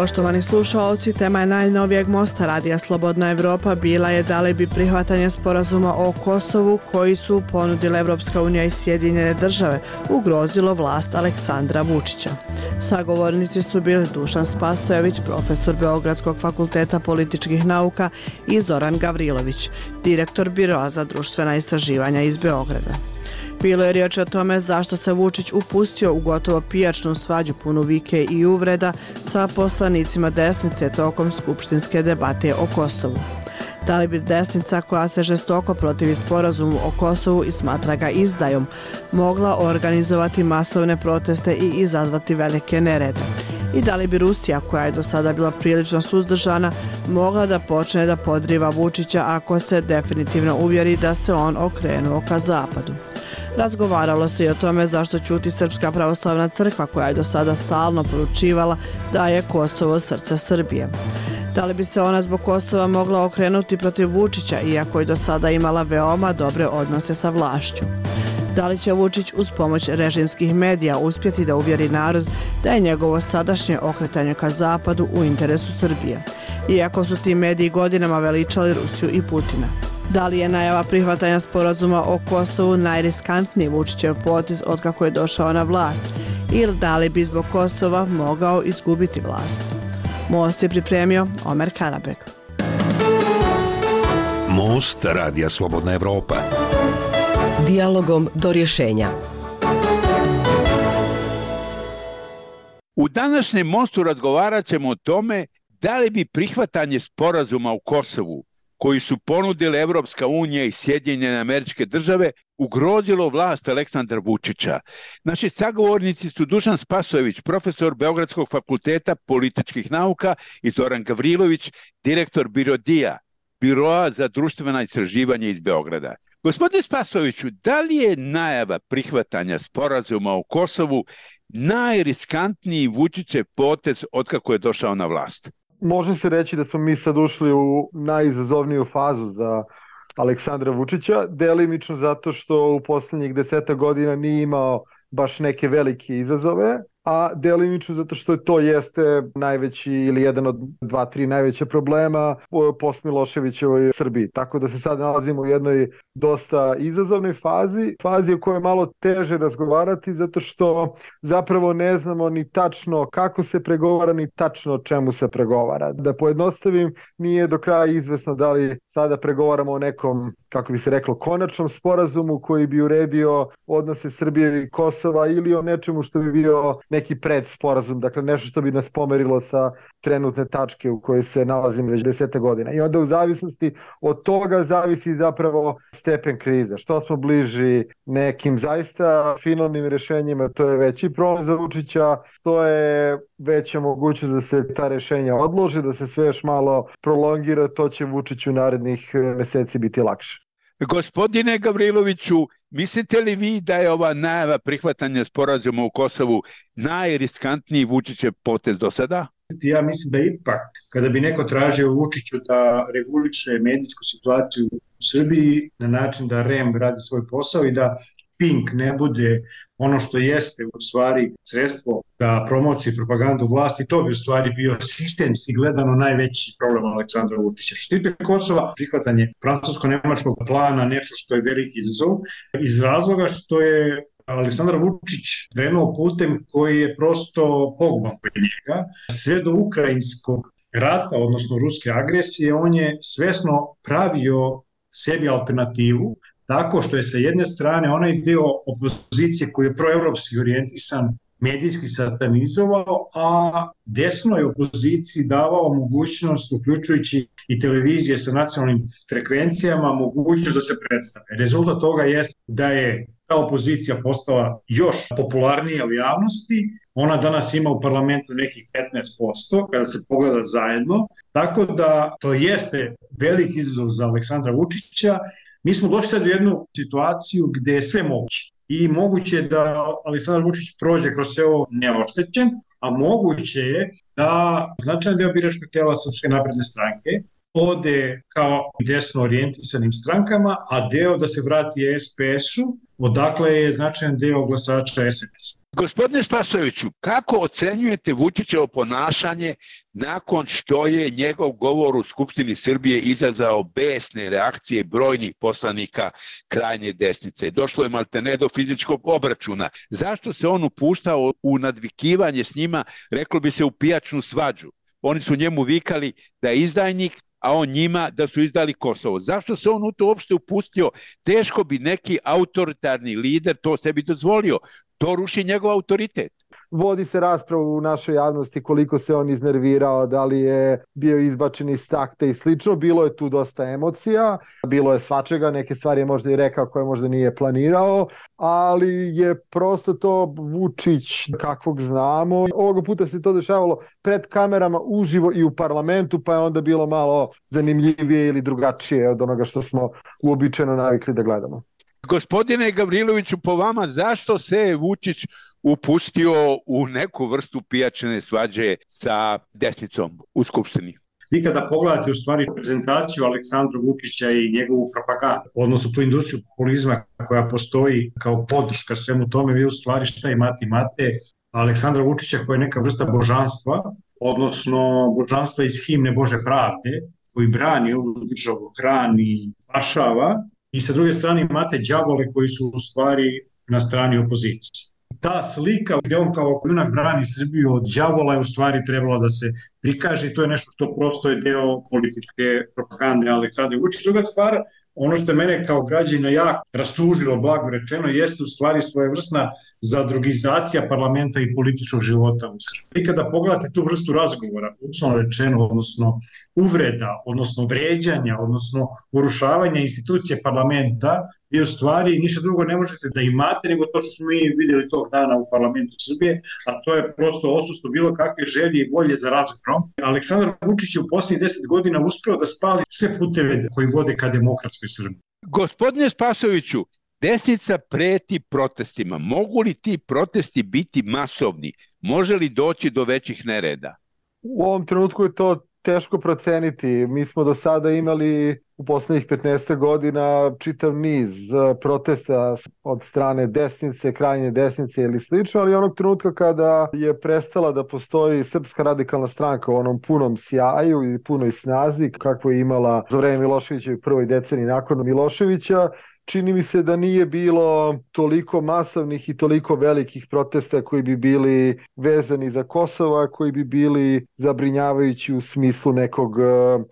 Poštovani slušalci, tema je najnovijeg mosta Radija Slobodna Evropa bila je da li bi prihvatanje sporazuma o Kosovu koji su ponudile Evropska unija i Sjedinjene države ugrozilo vlast Aleksandra Vučića. Sagovornici su bili Dušan Spasojević, profesor Beogradskog fakulteta političkih nauka i Zoran Gavrilović, direktor Biroa za društvena istraživanja iz Beograda. Bilo je riječ o tome zašto se Vučić upustio u gotovo pijačnu svađu punu vike i uvreda sa poslanicima desnice tokom skupštinske debate o Kosovu. Da li bi desnica koja se žestoko protivi sporazumu o Kosovu i smatra ga izdajom, mogla organizovati masovne proteste i izazvati velike nerede? I da li bi Rusija, koja je do sada bila prilično suzdržana, mogla da počne da podriva Vučića ako se definitivno uvjeri da se on okrenuo ka zapadu? Razgovaralo se i o tome zašto ćuti Srpska pravoslavna crkva koja je do sada stalno poručivala da je Kosovo srce Srbije. Da li bi se ona zbog Kosova mogla okrenuti protiv Vučića iako je do sada imala veoma dobre odnose sa vlašću? Da li će Vučić uz pomoć režimskih medija uspjeti da uvjeri narod da je njegovo sadašnje okretanje ka zapadu u interesu Srbije, iako su ti mediji godinama veličali Rusiju i Putina? Da li je najava prihvatanja sporazuma o Kosovu najriskantniji Vučićev potiz od kako je došao na vlast ili da li bi zbog Kosova mogao izgubiti vlast? Most je pripremio Omer Karabek. Most Radija Slobodna Evropa. Dialogom do rješenja. U današnjem mostu razgovarat ćemo o tome da li bi prihvatanje sporazuma u Kosovu koji su ponudile Evropska unija i Sjedinjene američke države ugrozilo vlast Aleksandra Vučića. Naši sagovornici su Dušan Spasojević, profesor Beogradskog fakulteta političkih nauka i Zoran Gavrilović, direktor Birodija, Biroa za društvena istraživanja iz Beograda. Gospodine Spasoviću, da li je najava prihvatanja sporazuma o Kosovu najriskantniji Vučiće potez otkako je došao na vlast? Može se reći da smo mi sad ušli u najizazovniju fazu za Aleksandra Vučića, delimično zato što u poslednjih deseta godina nije imao baš neke velike izazove, a delimično zato što to jeste najveći ili jedan od dva, tri najveća problema post Miloševićevoj Srbiji. Tako da se sad nalazimo u jednoj dosta izazovnoj fazi, fazi o kojoj je malo teže razgovarati zato što zapravo ne znamo ni tačno kako se pregovara ni tačno čemu se pregovara. Da pojednostavim, nije do kraja izvesno da li sada pregovaramo o nekom kako bi se reklo, konačnom sporazumu koji bi uredio odnose Srbije i Kosova ili o nečemu što bi bio neki predsporazum, dakle nešto što bi nas pomerilo sa trenutne tačke u kojoj se nalazimo već desete godina. I onda u zavisnosti od toga zavisi zapravo stepen krize. Što smo bliži nekim zaista finalnim rešenjima, to je veći problem za Vučića, to je veća mogućnost da se ta rešenja odlože, da se sve još malo prolongira, to će Vučiću narednih meseci biti lakše. Gospodine Gavriloviću, mislite li vi da je ova najava prihvatanja sporazuma u Kosovu najriskantniji Vučićev potez do sada? Ja mislim da ipak, kada bi neko tražio Vučiću da reguliše medijsku situaciju u Srbiji na način da REM radi svoj posao i da Pink ne bude ono što jeste u stvari sredstvo za promociju i propagandu vlasti, to bi u stvari bio sistemski gledano najveći problem Aleksandra Vučića. Što tiče Kosova, prihvatanje francusko-nemačkog plana nešto što je veliki izazov, iz razloga što je Aleksandar Vučić krenuo putem koji je prosto poguban kod njega. Sve do ukrajinskog rata, odnosno ruske agresije, on je svesno pravio sebi alternativu tako što je sa jedne strane onaj deo opozicije koji je proevropski orijentisan medijski satanizovao, a desnoj opoziciji davao mogućnost, uključujući i televizije sa nacionalnim frekvencijama, mogućnost da se predstave. Rezultat toga je da je ta opozicija postala još popularnija u javnosti, ona danas ima u parlamentu nekih 15%, kada se pogleda zajedno, tako da to jeste velik izazov za Aleksandra Vučića Mi smo došli sad u jednu situaciju gde je sve moguće. I moguće je da Aleksandar Vučić prođe kroz sve ovo neoštećen, a moguće je da značajan deo biračkog tela Srpske napredne stranke ode kao desno orijentisanim strankama, a deo da se vrati SPS-u, odakle je značajan deo glasača SNS. Gospodine Spasoviću, kako ocenjujete Vučićevo ponašanje nakon što je njegov govor u Skupštini Srbije izazvao besne reakcije brojnih poslanika krajnje desnice? Došlo je maltene do fizičkog obračuna. Zašto se on upuštao u nadvikivanje s njima, reklo bi se u pijačnu svađu? Oni su njemu vikali da je izdajnik, a on njima da su izdali Kosovo. Zašto se on u to uopšte upustio? Teško bi neki autoritarni lider to sebi dozvolio. To ruši njegov autoritet vodi se rasprava u našoj javnosti koliko se on iznervirao, da li je bio izbačen iz takte i slično. Bilo je tu dosta emocija, bilo je svačega, neke stvari je možda i rekao koje možda nije planirao, ali je prosto to Vučić kakvog znamo. Ovoga puta se to dešavalo pred kamerama uživo i u parlamentu, pa je onda bilo malo zanimljivije ili drugačije od onoga što smo uobičajeno navikli da gledamo. Gospodine Gavriloviću, po vama, zašto se Vučić upustio u neku vrstu pijačene svađe sa desnicom u Skupštini? Vi kada pogledate u stvari prezentaciju Aleksandra Vučića i njegovu propagandu, odnosno tu industriju populizma koja postoji kao podrška svemu tome, vi u stvari šta imate? Imate Aleksandra Vučića koja je neka vrsta božanstva, odnosno božanstva iz himne Bože pravde, koji brani ovu državu, hrani, pašava, i sa druge strane imate đavole koji su u stvari na strani opozicije ta slika gde on kao junak brani Srbiju od đavola je u stvari trebala da se prikaže i to je nešto što prosto je deo političke propagande Aleksandra Vučića. Druga stvar, ono što je mene kao građana jako rastužilo, blago rečeno, jeste u stvari svojevrsna zadrugizacija parlamenta i političkog života u Srbiji. Kada pogledate tu vrstu razgovora, uslovno rečeno, odnosno uvreda, odnosno vređanja, odnosno urušavanja institucije parlamenta, vi u stvari ništa drugo ne možete da imate nego to što smo mi videli tog dana u parlamentu Srbije, a to je prosto osustvo bilo kakve želje i volje za razgovorom. Aleksandar Vučić je u poslednjih deset godina uspeo da spali sve puteve koji vode ka demokratskoj Srbiji. Gospodine Spasoviću, Desnica preti protestima. Mogu li ti protesti biti masovni? Može li doći do većih nereda? U ovom trenutku je to teško proceniti. Mi smo do sada imali u poslednjih 15 godina čitav niz e, protesta od strane desnice, krajnje desnice ili slično, ali onog trenutka kada je prestala da postoji Srpska radikalna stranka u onom punom sjaju i punoj snazi kakvo je imala za vreme Miloševića i prvoj deceni nakon Miloševića, čini mi se da nije bilo toliko masovnih i toliko velikih protesta koji bi bili vezani za Kosovo, koji bi bili zabrinjavajući u smislu nekog uh,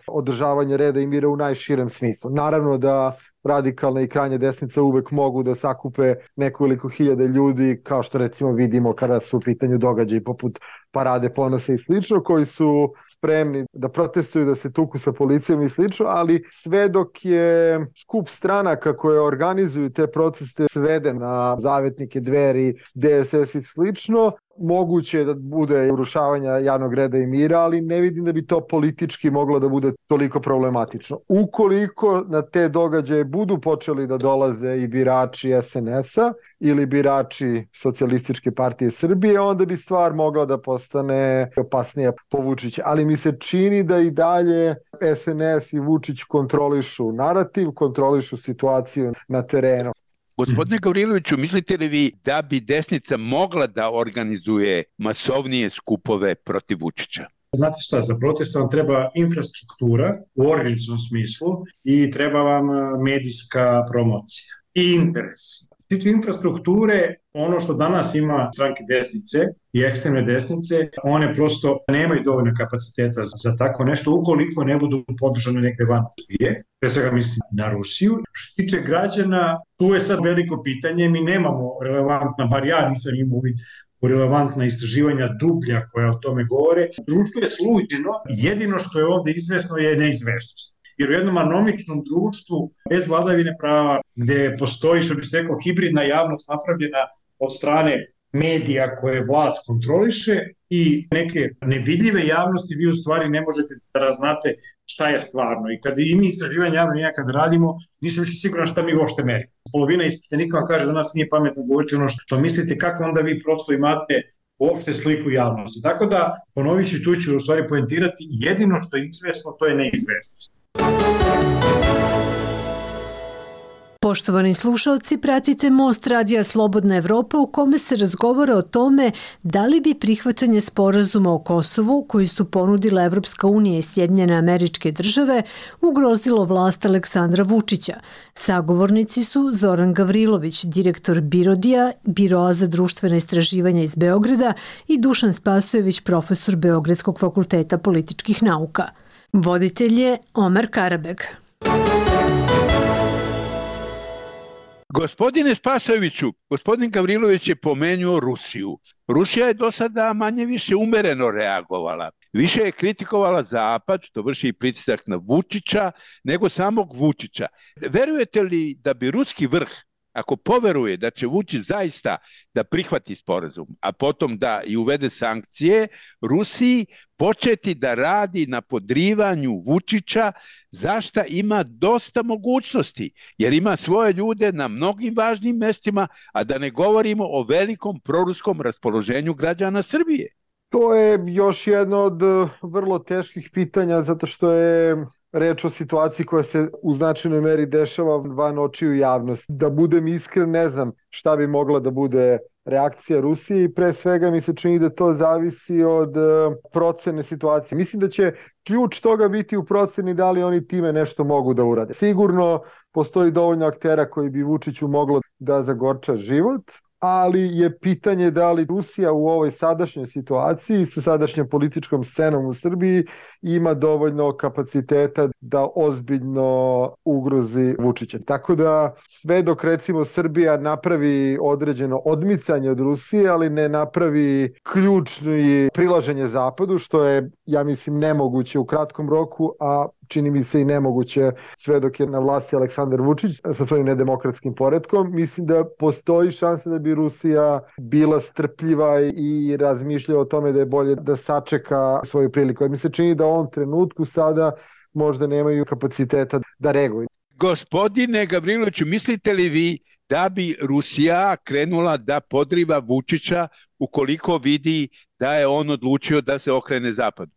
održavanja reda i mira u najširem smislu. Naravno da radikalna i krajnja desnica uvek mogu da sakupe nekoliko hiljade ljudi, kao što recimo vidimo kada su u pitanju događaji poput parade ponosa i slično, koji su spremni da protestuju, da se tuku sa policijom i slično, ali sve dok je skup stranaka koje organizuju te proteste sveden na zavetnike dveri, DSS i slično, moguće da bude urušavanja javnog reda i mira, ali ne vidim da bi to politički moglo da bude toliko problematično. Ukoliko na te događaje budu počeli da dolaze i birači SNS-a ili birači Socijalističke partije Srbije, onda bi stvar mogla da postane opasnija po Vučić. Ali mi se čini da i dalje SNS i Vučić kontrolišu narativ, kontrolišu situaciju na terenu. Gospodine Gavriloviću, mislite li vi da bi desnica mogla da organizuje masovnije skupove protiv Vučića? Znate šta, za protest vam treba infrastruktura u organizacijnom smislu i treba vam medijska promocija i interes tiče infrastrukture, ono što danas ima stranke desnice i ekstremne desnice, one prosto nemaju dovoljno kapaciteta za tako nešto ukoliko ne budu podržane neke van Srbije, pre svega mislim na Rusiju. Što se tiče građana, tu je sad veliko pitanje, mi nemamo relevantna, bar ja nisam imao u relevantna istraživanja dublja koja o tome govore. Društvo je sluđeno, jedino što je ovde izvesno je neizvestnost jer u jednom anomičnom društvu bez vladavine prava gde postoji, što bi se rekao, hibridna javnost napravljena od strane medija koje vlast kontroliše i neke nevidljive javnosti vi u stvari ne možete da raznate šta je stvarno. I kad i mi istraživanje javno ja kad radimo, nisam više siguran šta mi uopšte merimo. Polovina ispitanika vam kaže da nas nije pametno govoriti ono što mislite, kako onda vi prosto imate uopšte sliku javnosti. Tako da, ponovit ću, tu ću u stvari poentirati, jedino što je izvesno, to je neizvesnost. Poštovani slušalci, pratite Most Radija Slobodna Evropa u kome se razgovara o tome da li bi prihvatanje sporazuma o Kosovu koji su ponudile Evropska unija i Sjedinjene američke države ugrozilo vlast Aleksandra Vučića. Sagovornici su Zoran Gavrilović, direktor Birodija, Biroa za društvene istraživanja iz Beograda i Dušan Spasojević, profesor Beogradskog fakulteta političkih nauka. Voditelj je Omer Karabeg. Gospodine Spasoviću, gospodin Gavrilović je pomenuo Rusiju. Rusija je do sada manje više umereno reagovala. Više je kritikovala Zapad, što vrši pritisak na Vučića, nego samog Vučića. Verujete li da bi ruski vrh ako poveruje da će Vučić zaista da prihvati sporazum, a potom da i uvede sankcije, Rusiji početi da radi na podrivanju Vučića, zašta ima dosta mogućnosti, jer ima svoje ljude na mnogim važnim mestima, a da ne govorimo o velikom proruskom raspoloženju građana Srbije. To je još jedno od vrlo teških pitanja, zato što je reč o situaciji koja se u značajnoj meri dešava van očiju javnosti. Da budem iskren, ne znam šta bi mogla da bude reakcija Rusije i pre svega mi se čini da to zavisi od e, procene situacije. Mislim da će ključ toga biti u proceni da li oni time nešto mogu da urade. Sigurno postoji dovoljno aktera koji bi Vučiću moglo da zagorča život, ali je pitanje da li Rusija u ovoj sadašnjoj situaciji sa sadašnjom političkom scenom u Srbiji ima dovoljno kapaciteta da ozbiljno ugrozi Vučića. Tako da sve dok recimo Srbija napravi određeno odmicanje od Rusije, ali ne napravi ključni prilaženje Zapadu, što je, ja mislim, nemoguće u kratkom roku, a čini mi se i nemoguće sve dok je na vlasti Aleksandar Vučić sa svojim nedemokratskim poredkom. Mislim da postoji šansa da bi Rusija bila strpljiva i razmišlja o tome da je bolje da sačeka svoju priliku. Mi se čini da u ovom trenutku sada možda nemaju kapaciteta da reaguju. Gospodine Gavriloviću, mislite li vi da bi Rusija krenula da podriva Vučića ukoliko vidi da je on odlučio da se okrene zapadu?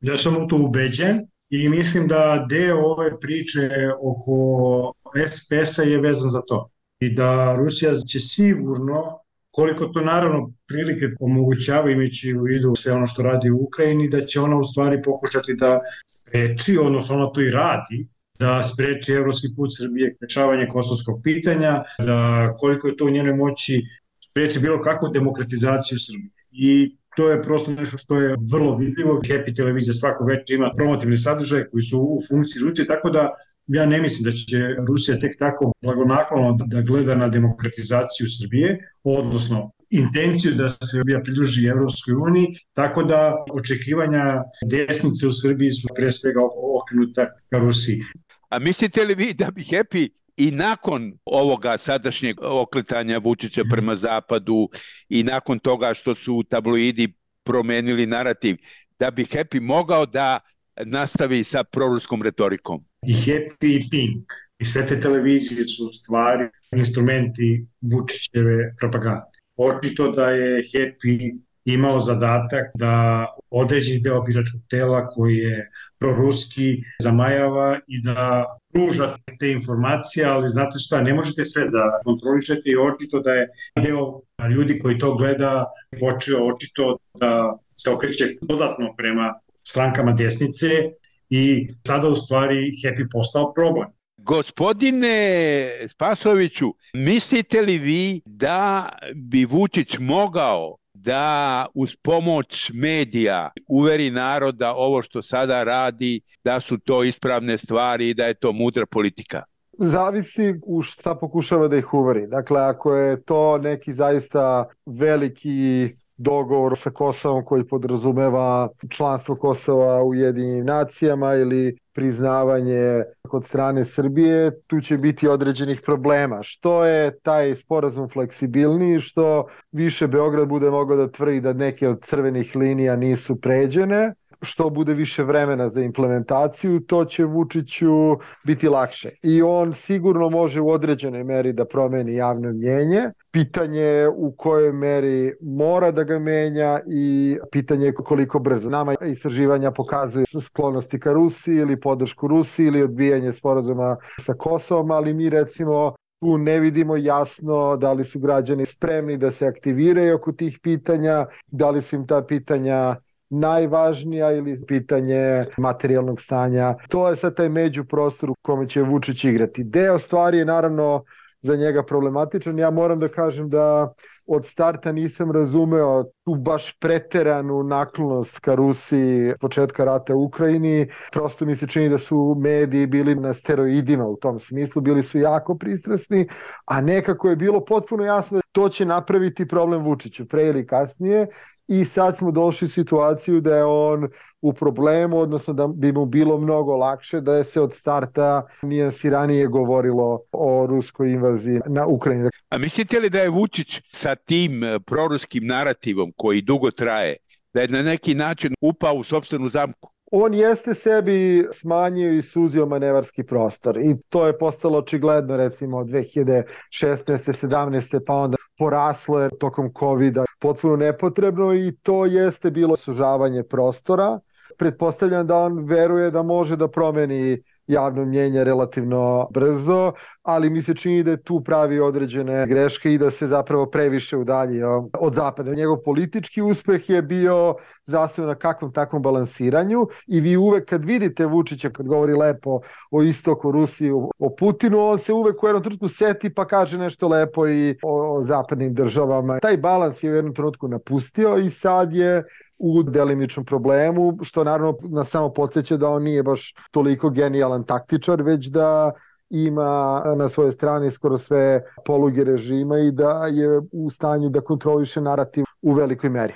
Ja sam u to ubeđen i mislim da deo ove priče oko SPS-a je vezan za to. I da Rusija će sigurno, koliko to naravno prilike omogućava imajući u vidu sve ono što radi u Ukrajini, da će ona u stvari pokušati da spreči, odnosno ona to i radi, da spreči evropski put Srbije krešavanje kosovskog pitanja, da koliko je to u njenoj moći spreči bilo kakvu demokratizaciju Srbije. I to je prosto nešto što je vrlo vidljivo. Happy televizija svako večer ima promotivne sadržaje koji su u funkciji Rusije, tako da ja ne mislim da će Rusija tek tako blagonaklono da gleda na demokratizaciju Srbije, odnosno intenciju da se Srbija pridruži Evropskoj uniji, tako da očekivanja desnice u Srbiji su pre svega okrenuta ka Rusiji. A mislite li vi da bi Happy i nakon ovoga sadašnjeg okretanja Vučića prema zapadu i nakon toga što su tabloidi promenili narativ, da bi Happy mogao da nastavi sa proruskom retorikom? I Happy i Pink i sve te televizije su stvari instrumenti Vučićeve propagande. Očito da je Happy imao zadatak da određeni deo biračkog tela koji je proruski zamajava i da pruža te informacije, ali znate šta, ne možete sve da kontrolišete i očito da je deo ljudi koji to gleda počeo očito da se okreće dodatno prema strankama desnice i sada u stvari Happy postao problem. Gospodine Spasoviću, mislite li vi da bi Vučić mogao da uz pomoć medija uveri narod da ovo što sada radi, da su to ispravne stvari i da je to mudra politika? Zavisi u šta pokušava da ih uveri. Dakle, ako je to neki zaista veliki dogovor sa Kosovom koji podrazumeva članstvo Kosova u jedinim nacijama ili priznavanje kod strane Srbije, tu će biti određenih problema. Što je taj sporazum fleksibilniji, što više Beograd bude mogao da tvrdi da neke od crvenih linija nisu pređene, što bude više vremena za implementaciju, to će Vučiću biti lakše. I on sigurno može u određenoj meri da promeni javno mnjenje. Pitanje je u kojoj meri mora da ga menja i pitanje je koliko brzo. Nama istraživanja pokazuju sklonosti ka Rusiji ili podršku Rusiji ili odbijanje sporazuma sa Kosovom, ali mi recimo tu ne vidimo jasno da li su građani spremni da se aktiviraju oko tih pitanja, da li su im ta pitanja najvažnija ili pitanje materijalnog stanja. To je sad taj međuprostor u kome će Vučić igrati. Deo stvari je naravno za njega problematičan. Ja moram da kažem da od starta nisam razumeo tu baš preteranu naklonost ka Rusiji početka rata u Ukrajini. Prosto mi se čini da su mediji bili na steroidima u tom smislu, bili su jako pristrasni, a nekako je bilo potpuno jasno da to će napraviti problem Vučiću pre ili kasnije i sad smo došli u situaciju da je on u problemu, odnosno da bi mu bilo mnogo lakše da je se od starta nijansiranije govorilo o ruskoj invaziji na Ukrajinu. A mislite li da je Vučić sa tim e, proruskim narativom koji dugo traje, da je na neki način upao u sobstvenu zamku? on jeste sebi smanjio i suzio manevarski prostor i to je postalo očigledno recimo od 2016. 17. pa onda poraslo je tokom covid potpuno nepotrebno i to jeste bilo sužavanje prostora. Pretpostavljam da on veruje da može da promeni javno mnjenje relativno brzo, ali mi se čini da je tu pravi određene greške i da se zapravo previše udalji od zapada. Njegov politički uspeh je bio zasnovan na kakvom takvom balansiranju i vi uvek kad vidite Vučića kad govori lepo o istoku Rusiji, o Putinu, on se uvek u jednom trenutku seti pa kaže nešto lepo i o, o zapadnim državama. Taj balans je u jednom trenutku napustio i sad je u delimičnom problemu, što naravno nas samo podsjeća da on nije baš toliko genijalan taktičar, već da ima na svojoj strani skoro sve poluge režima i da je u stanju da kontroliše narativ u velikoj meri.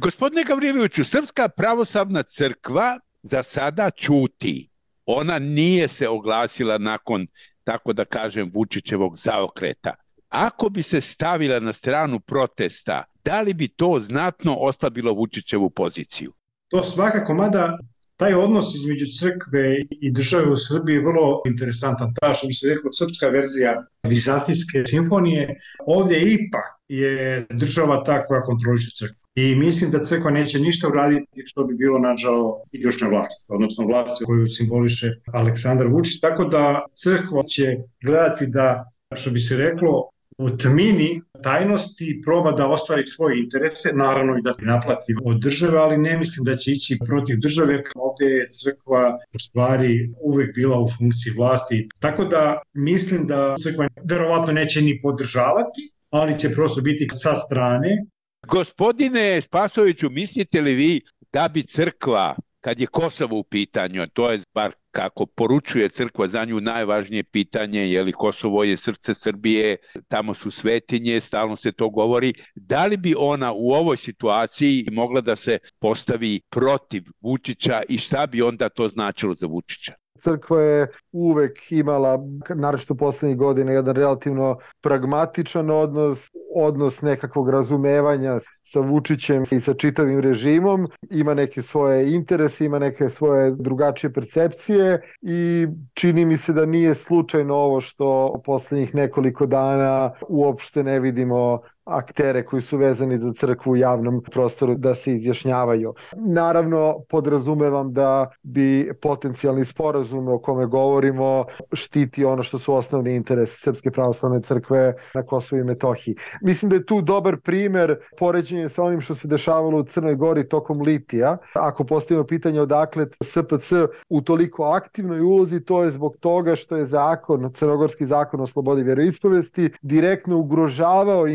Gospodine Gavriloviću, Srpska pravoslavna crkva za sada čuti. Ona nije se oglasila nakon, tako da kažem, Vučićevog zaokreta. Ako bi se stavila na stranu protesta, da li bi to znatno oslabilo Vučićevu poziciju? To svakako, mada taj odnos između crkve i države u Srbiji je vrlo interesantan. Ta, što bi se rekao, srpska verzija Vizantijske simfonije, ovdje ipak je država ta koja kontroliše crkvu. I mislim da crkva neće ništa uraditi što bi bilo nađao izvršna vlast, odnosno vlast koju simboliše Aleksandar Vučić. Tako da crkva će gledati da, što bi se reklo, u tmini tajnosti proba da ostvari svoje interese, naravno i da bi naplati od države, ali ne mislim da će ići protiv države, ovde je crkva u stvari uvek bila u funkciji vlasti. Tako da mislim da crkva verovatno neće ni podržavati, ali će prosto biti sa strane. Gospodine Spasoviću, mislite li vi da bi crkva kad je Kosovo u pitanju, to je bar kako poručuje crkva za nju najvažnije pitanje, je li Kosovo je srce Srbije, tamo su svetinje, stalno se to govori, da li bi ona u ovoj situaciji mogla da se postavi protiv Vučića i šta bi onda to značilo za Vučića? Crkva je uvek imala, naročito poslednjih godina, jedan relativno pragmatičan odnos, odnos nekakvog razumevanja sa Vučićem i sa čitavim režimom, ima neke svoje interese, ima neke svoje drugačije percepcije i čini mi se da nije slučajno ovo što poslednjih nekoliko dana uopšte ne vidimo aktere koji su vezani za crkvu u javnom prostoru da se izjašnjavaju. Naravno, podrazumevam da bi potencijalni sporazum o kome govorimo štiti ono što su osnovni interesi Srpske pravoslavne crkve na Kosovo i Metohiji. Mislim da je tu dobar primer poređenje sa onim što se dešavalo u Crnoj Gori tokom litija. Ako postavimo pitanje odakle SPC u toliko aktivnoj ulozi, to je zbog toga što je zakon, crnogorski zakon o slobodi vjeroispovesti, direktno ugrožavao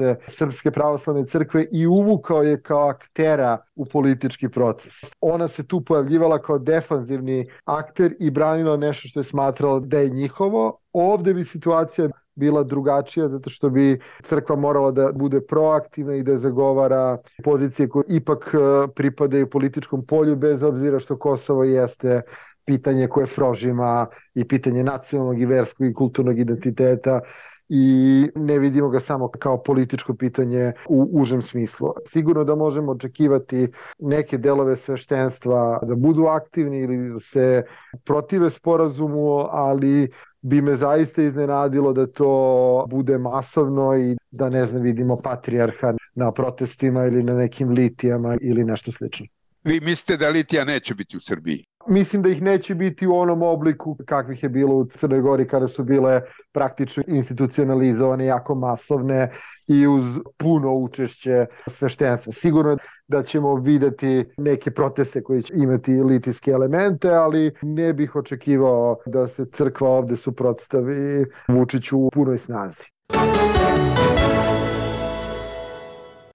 interese Srpske pravoslavne crkve i uvukao je kao aktera u politički proces. Ona se tu pojavljivala kao defanzivni akter i branila nešto što je smatrala da je njihovo. Ovde bi situacija bila drugačija zato što bi crkva morala da bude proaktivna i da zagovara pozicije koje ipak e, pripadaju političkom polju bez obzira što Kosovo jeste pitanje koje prožima i pitanje nacionalnog i verskog i kulturnog identiteta i ne vidimo ga samo kao političko pitanje u užem smislu. Sigurno da možemo očekivati neke delove sveštenstva da budu aktivni ili da se protive sporazumu, ali bi me zaista iznenadilo da to bude masovno i da ne znam vidimo patrijarha na protestima ili na nekim litijama ili nešto slično. Vi mislite da litija neće biti u Srbiji? Mislim da ih neće biti u onom obliku kakvih je bilo u Crnoj Gori kada su bile praktično institucionalizovane, jako masovne i uz puno učešće sveštenstva. Sigurno da ćemo videti neke proteste koji će imati litijske elemente, ali ne bih očekivao da se crkva ovde suprotstavi Vučiću u punoj snazi.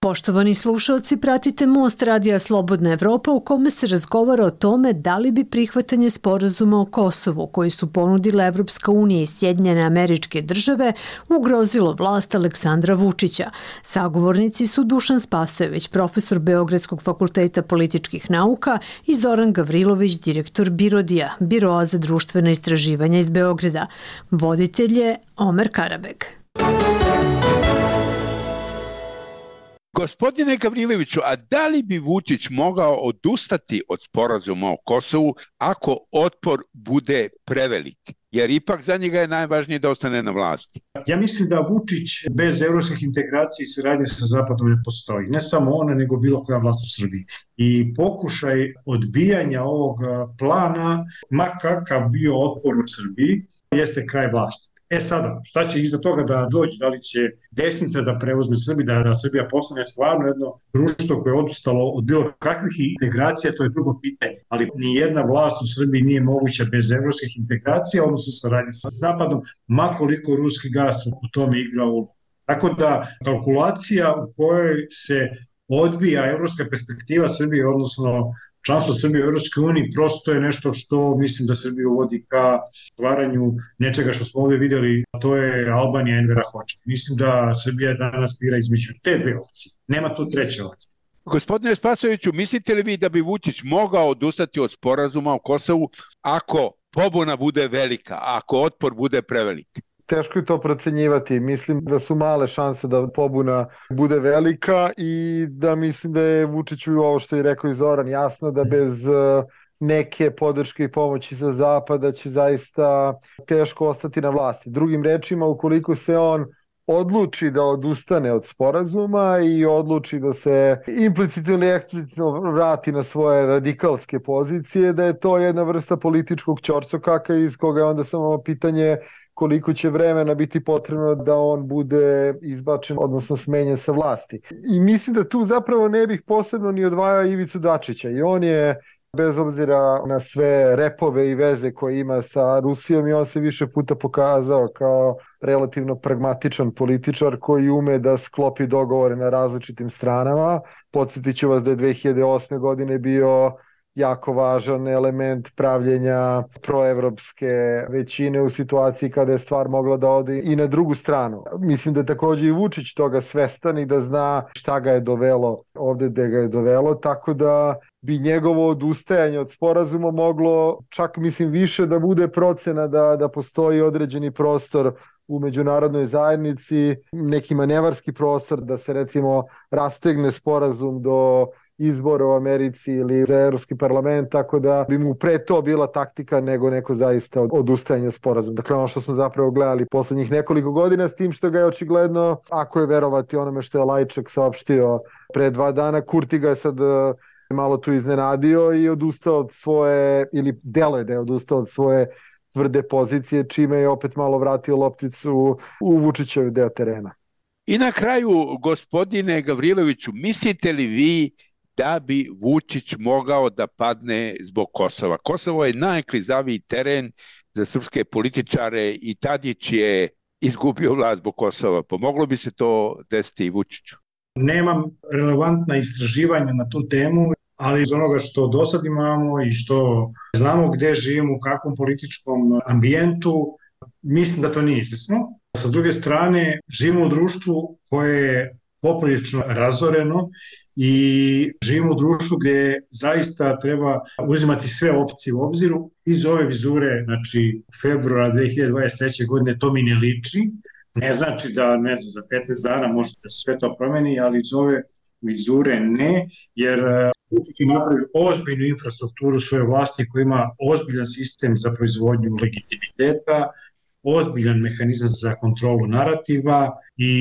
Poštovani slušalci, pratite Most Radija Slobodna Evropa u kome se razgovara o tome da li bi prihvatanje sporazuma o Kosovu koji su ponudile Evropska unija i Sjedinjene američke države ugrozilo vlast Aleksandra Vučića. Sagovornici su Dušan Spasojević, profesor Beogradskog fakulteta političkih nauka i Zoran Gavrilović, direktor Birodija, Biroa za društvena istraživanja iz Beograda. Voditelj je Omer Karabeg. Gospodine Gavrileviću, a da li bi Vučić mogao odustati od sporazuma o Kosovu ako otpor bude prevelik? Jer ipak za njega je najvažnije da ostane na vlasti. Ja mislim da Vučić bez evropskih integracija i saradnje sa Zapadom ne postoji. Ne samo ona, nego bilo koja vlast u Srbiji. I pokušaj odbijanja ovog plana, ma kakav bio otpor u Srbiji, jeste kraj vlasti. E sada, šta će iza toga da dođe, da li će desnica da preuzme Srbi, da, da Srbija postane stvarno jedno društvo koje je odustalo od bilo kakvih integracija, to je drugo pitanje. Ali ni jedna vlast u Srbiji nije moguća bez evropskih integracija, odnosno saradnje sa Zapadom, makoliko ruski gas u tome igra ulogu. Tako da kalkulacija u kojoj se odbija evropska perspektiva Srbije, odnosno članstvo Srbije u Europskoj uniji prosto je nešto što mislim da Srbija uvodi ka stvaranju nečega što smo ovde videli, a to je Albanija Envera Hoče. Mislim da Srbija danas bira između te dve opcije. Nema tu treće opcije. Gospodine Spasoviću, mislite li vi da bi Vučić mogao odustati od sporazuma o Kosovu ako pobuna bude velika, ako otpor bude prevelik? Teško je to procenjivati. Mislim da su male šanse da pobuna bude velika i da mislim da je Vučiću ovo što je rekao i Zoran jasno da bez e, neke podrške i pomoći za zapada će zaista teško ostati na vlasti. Drugim rečima, ukoliko se on odluči da odustane od sporazuma i odluči da se implicitno ili eksplicitno vrati na svoje radikalske pozicije, da je to jedna vrsta političkog čorcokaka iz koga je onda samo pitanje koliko će vremena biti potrebno da on bude izbačen, odnosno smenjen sa vlasti. I mislim da tu zapravo ne bih posebno ni odvajao Ivicu Dačića i on je bez obzira na sve repove i veze koje ima sa Rusijom i on se više puta pokazao kao relativno pragmatičan političar koji ume da sklopi dogovore na različitim stranama. Podsjetit ću vas da je 2008. godine bio jako važan element pravljenja proevropske većine u situaciji kada je stvar mogla da ode i na drugu stranu. Mislim da je takođe i Vučić toga svestan i da zna šta ga je dovelo ovde gde ga je dovelo, tako da bi njegovo odustajanje od sporazuma moglo čak mislim više da bude procena da, da postoji određeni prostor u međunarodnoj zajednici, neki manevarski prostor da se recimo rastegne sporazum do izbora u Americi ili za Evropski parlament, tako da bi mu pre to bila taktika nego neko zaista odustajanje sporazum. Dakle, ono što smo zapravo gledali poslednjih nekoliko godina, s tim što ga je očigledno, ako je verovati onome što je Lajčak saopštio pre dva dana, Kurti ga je sad e, malo tu iznenadio i odustao od svoje, ili delo je da je odustao od svoje tvrde pozicije, čime je opet malo vratio lopticu u Vučićev deo terena. I na kraju, gospodine Gavriloviću, mislite li vi da bi Vučić mogao da padne zbog Kosova. Kosovo je najklizaviji teren za srpske političare i Tadić je izgubio vlast zbog Kosova. Pomoglo bi se to desiti i Vučiću? Nemam relevantna istraživanja na tu temu, ali iz onoga što do sad imamo i što znamo gde živimo, u kakvom političkom ambijentu, mislim da to nije izvesno. Sa druge strane, živimo u društvu koje je poprilično razoreno i živimo u društvu gde zaista treba uzimati sve opcije u obziru. Iz ove vizure, znači februara 2023. godine, to mi ne liči Ne znači da, ne znam, za 15 dana može da se sve to promeni, ali iz ove vizure ne, jer e, Vučić je napravio ozbiljnu infrastrukturu svoje vlasti koja ima ozbiljan sistem za proizvodnju legitimiteta, ozbiljan mehanizam za kontrolu narativa i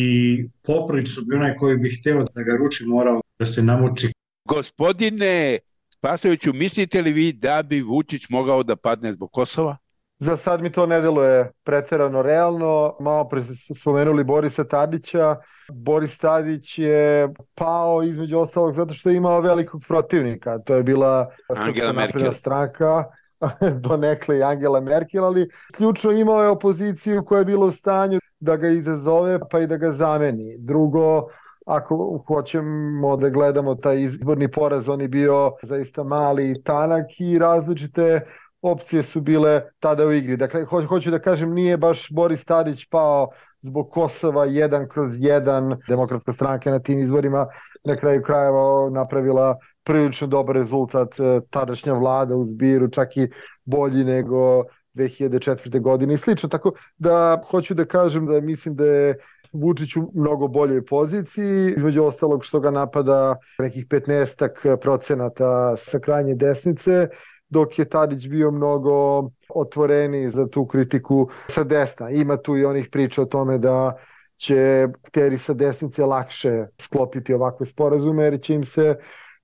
poprilično bi onaj koji bi hteo da ga ruči morao da se namuči. Gospodine Spasoviću, mislite li vi da bi Vučić mogao da padne zbog Kosova? Za sad mi to ne deluje preterano realno. Malo pre ste spomenuli Borisa Tadića. Boris Tadić je pao između ostalog zato što je imao velikog protivnika. To je bila Angela Merkel. stranka donekle i Angela Merkel, ali ključno imao je opoziciju koja je bila u stanju da ga izazove pa i da ga zameni. Drugo, ako hoćemo da gledamo taj izborni poraz, on je bio zaista mali i tanak i različite opcije su bile tada u igri. Dakle, ho hoću da kažem, nije baš Boris Tadić pao zbog Kosova jedan kroz jedan. Demokratska stranka na tim izborima na kraju krajeva napravila prilično dobar rezultat e, tadašnja vlada u zbiru, čak i bolji nego 2004. godine i slično. Tako da hoću da kažem da mislim da je Vučić u mnogo boljoj poziciji, između ostalog što ga napada nekih 15 procenata sa krajnje desnice, dok je Tadić bio mnogo otvoreni za tu kritiku sa desna. Ima tu i onih priča o tome da će teri sa desnice lakše sklopiti ovakve sporazume jer će im se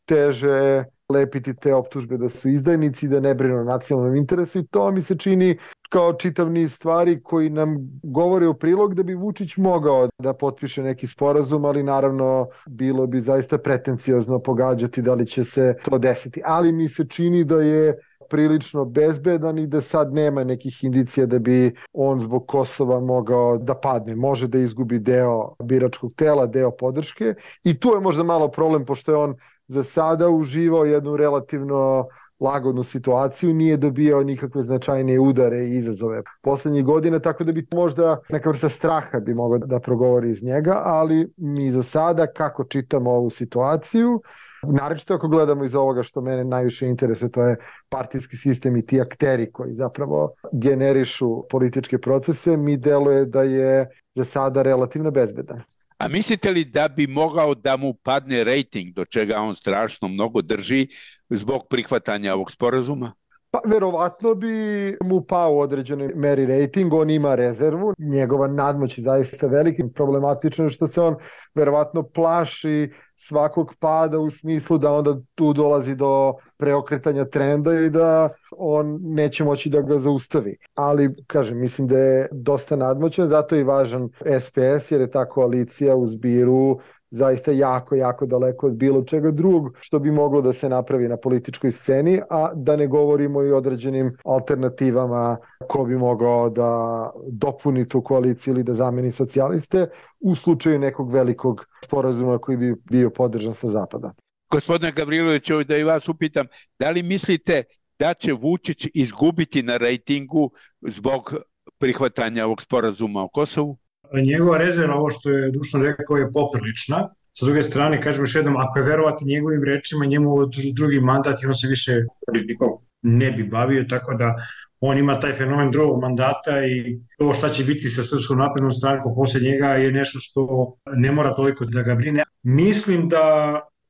teže lepiti te optužbe da su izdajnici, da ne brinu o nacionalnom interesu i to mi se čini kao čitav niz stvari koji nam govore u prilog da bi Vučić mogao da potpiše neki sporazum, ali naravno bilo bi zaista pretenciozno pogađati da li će se to desiti. Ali mi se čini da je prilično bezbedan i da sad nema nekih indicija da bi on zbog Kosova mogao da padne. Može da izgubi deo biračkog tela, deo podrške i tu je možda malo problem pošto je on za sada uživao jednu relativno lagodnu situaciju, nije dobijao nikakve značajnije udare i izazove poslednjih godina, tako da bi možda neka vrsta straha bi mogao da progovori iz njega, ali mi za sada kako čitamo ovu situaciju, Narečno ako gledamo iz ovoga što mene najviše interese, to je partijski sistem i ti akteri koji zapravo generišu političke procese, mi deluje da je za sada relativno bezbedan. A mislite li da bi mogao da mu padne rating, do čega on strašno mnogo drži, zbog prihvatanja ovog sporazuma? Pa verovatno bi mu pao u određenoj meri rating, on ima rezervu, njegova nadmoć je zaista veliki, problematično što se on verovatno plaši svakog pada u smislu da onda tu dolazi do preokretanja trenda i da on neće moći da ga zaustavi. Ali, kažem, mislim da je dosta nadmoćan, zato je i važan SPS jer je ta koalicija u zbiru zaista jako, jako daleko od bilo čega drugog što bi moglo da se napravi na političkoj sceni, a da ne govorimo i određenim alternativama ko bi mogao da dopuni tu koaliciju ili da zameni socijaliste u slučaju nekog velikog sporazuma koji bi bio podržan sa zapada. Gospodine Gavriloviću, da i vas upitam, da li mislite da će Vučić izgubiti na rejtingu zbog prihvatanja ovog sporazuma o Kosovu? Njegova rezerva, ovo što je Dušan rekao, je poprilična. Sa druge strane, kažemo još jednom, ako je verovati njegovim rečima, njemu od drugi mandat i on se više politikom ne bi bavio, tako da on ima taj fenomen drugog mandata i to šta će biti sa Srpskom naprednom strankom posle njega je nešto što ne mora toliko da ga brine. Mislim da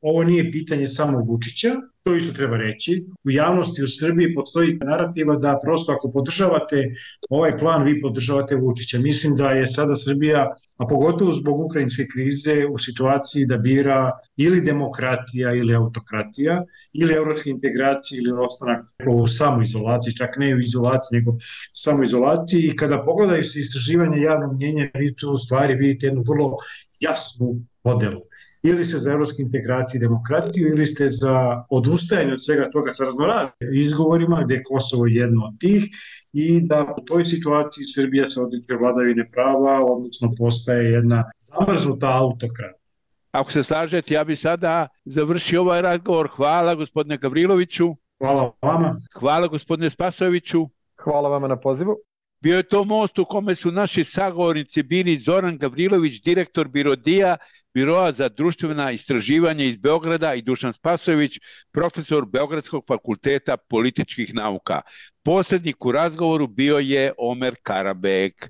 ovo nije pitanje samo Vučića, to isto treba reći. U javnosti u Srbiji postoji narativa da prosto ako podržavate ovaj plan, vi podržavate Vučića. Mislim da je sada Srbija, a pogotovo zbog ukrajinske krize, u situaciji da bira ili demokratija ili autokratija, ili evropske integracije ili ostanak u samoizolaciji, čak ne u izolaciji, nego samoizolaciji. I kada pogledaju se istraživanje javnog mnjenja, vi tu u stvari vidite jednu vrlo jasnu podelu ili ste za evropske integracije i demokratiju ili ste za odustajanje od svega toga sa raznoraznim izgovorima gde je Kosovo jedno od tih i da u toj situaciji Srbija se odliče vladavine prava, odnosno postaje jedna zamrznuta autokrata. Ako se slažete, ja bi sada završio ovaj razgovor. Hvala gospodine Gavriloviću. Hvala vama. Hvala gospodine Spasoviću. Hvala vama na pozivu. Bio je to most u kome su naši sagovornici bili Zoran Gavrilović, direktor Birodija, Biroa za društvena istraživanja iz Beograda i Dušan Spasović, profesor Beogradskog fakulteta političkih nauka. Poslednik u razgovoru bio je Omer Karabek.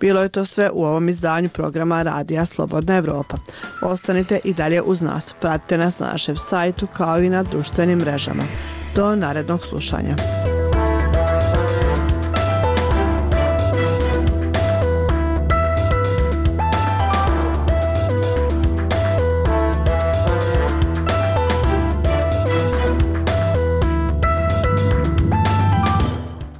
Bilo je to sve u ovom izdanju programa Radija Slobodna Evropa. Ostanite i dalje uz nas. Pratite nas na našem sajtu kao i na društvenim mrežama. Do narednog slušanja.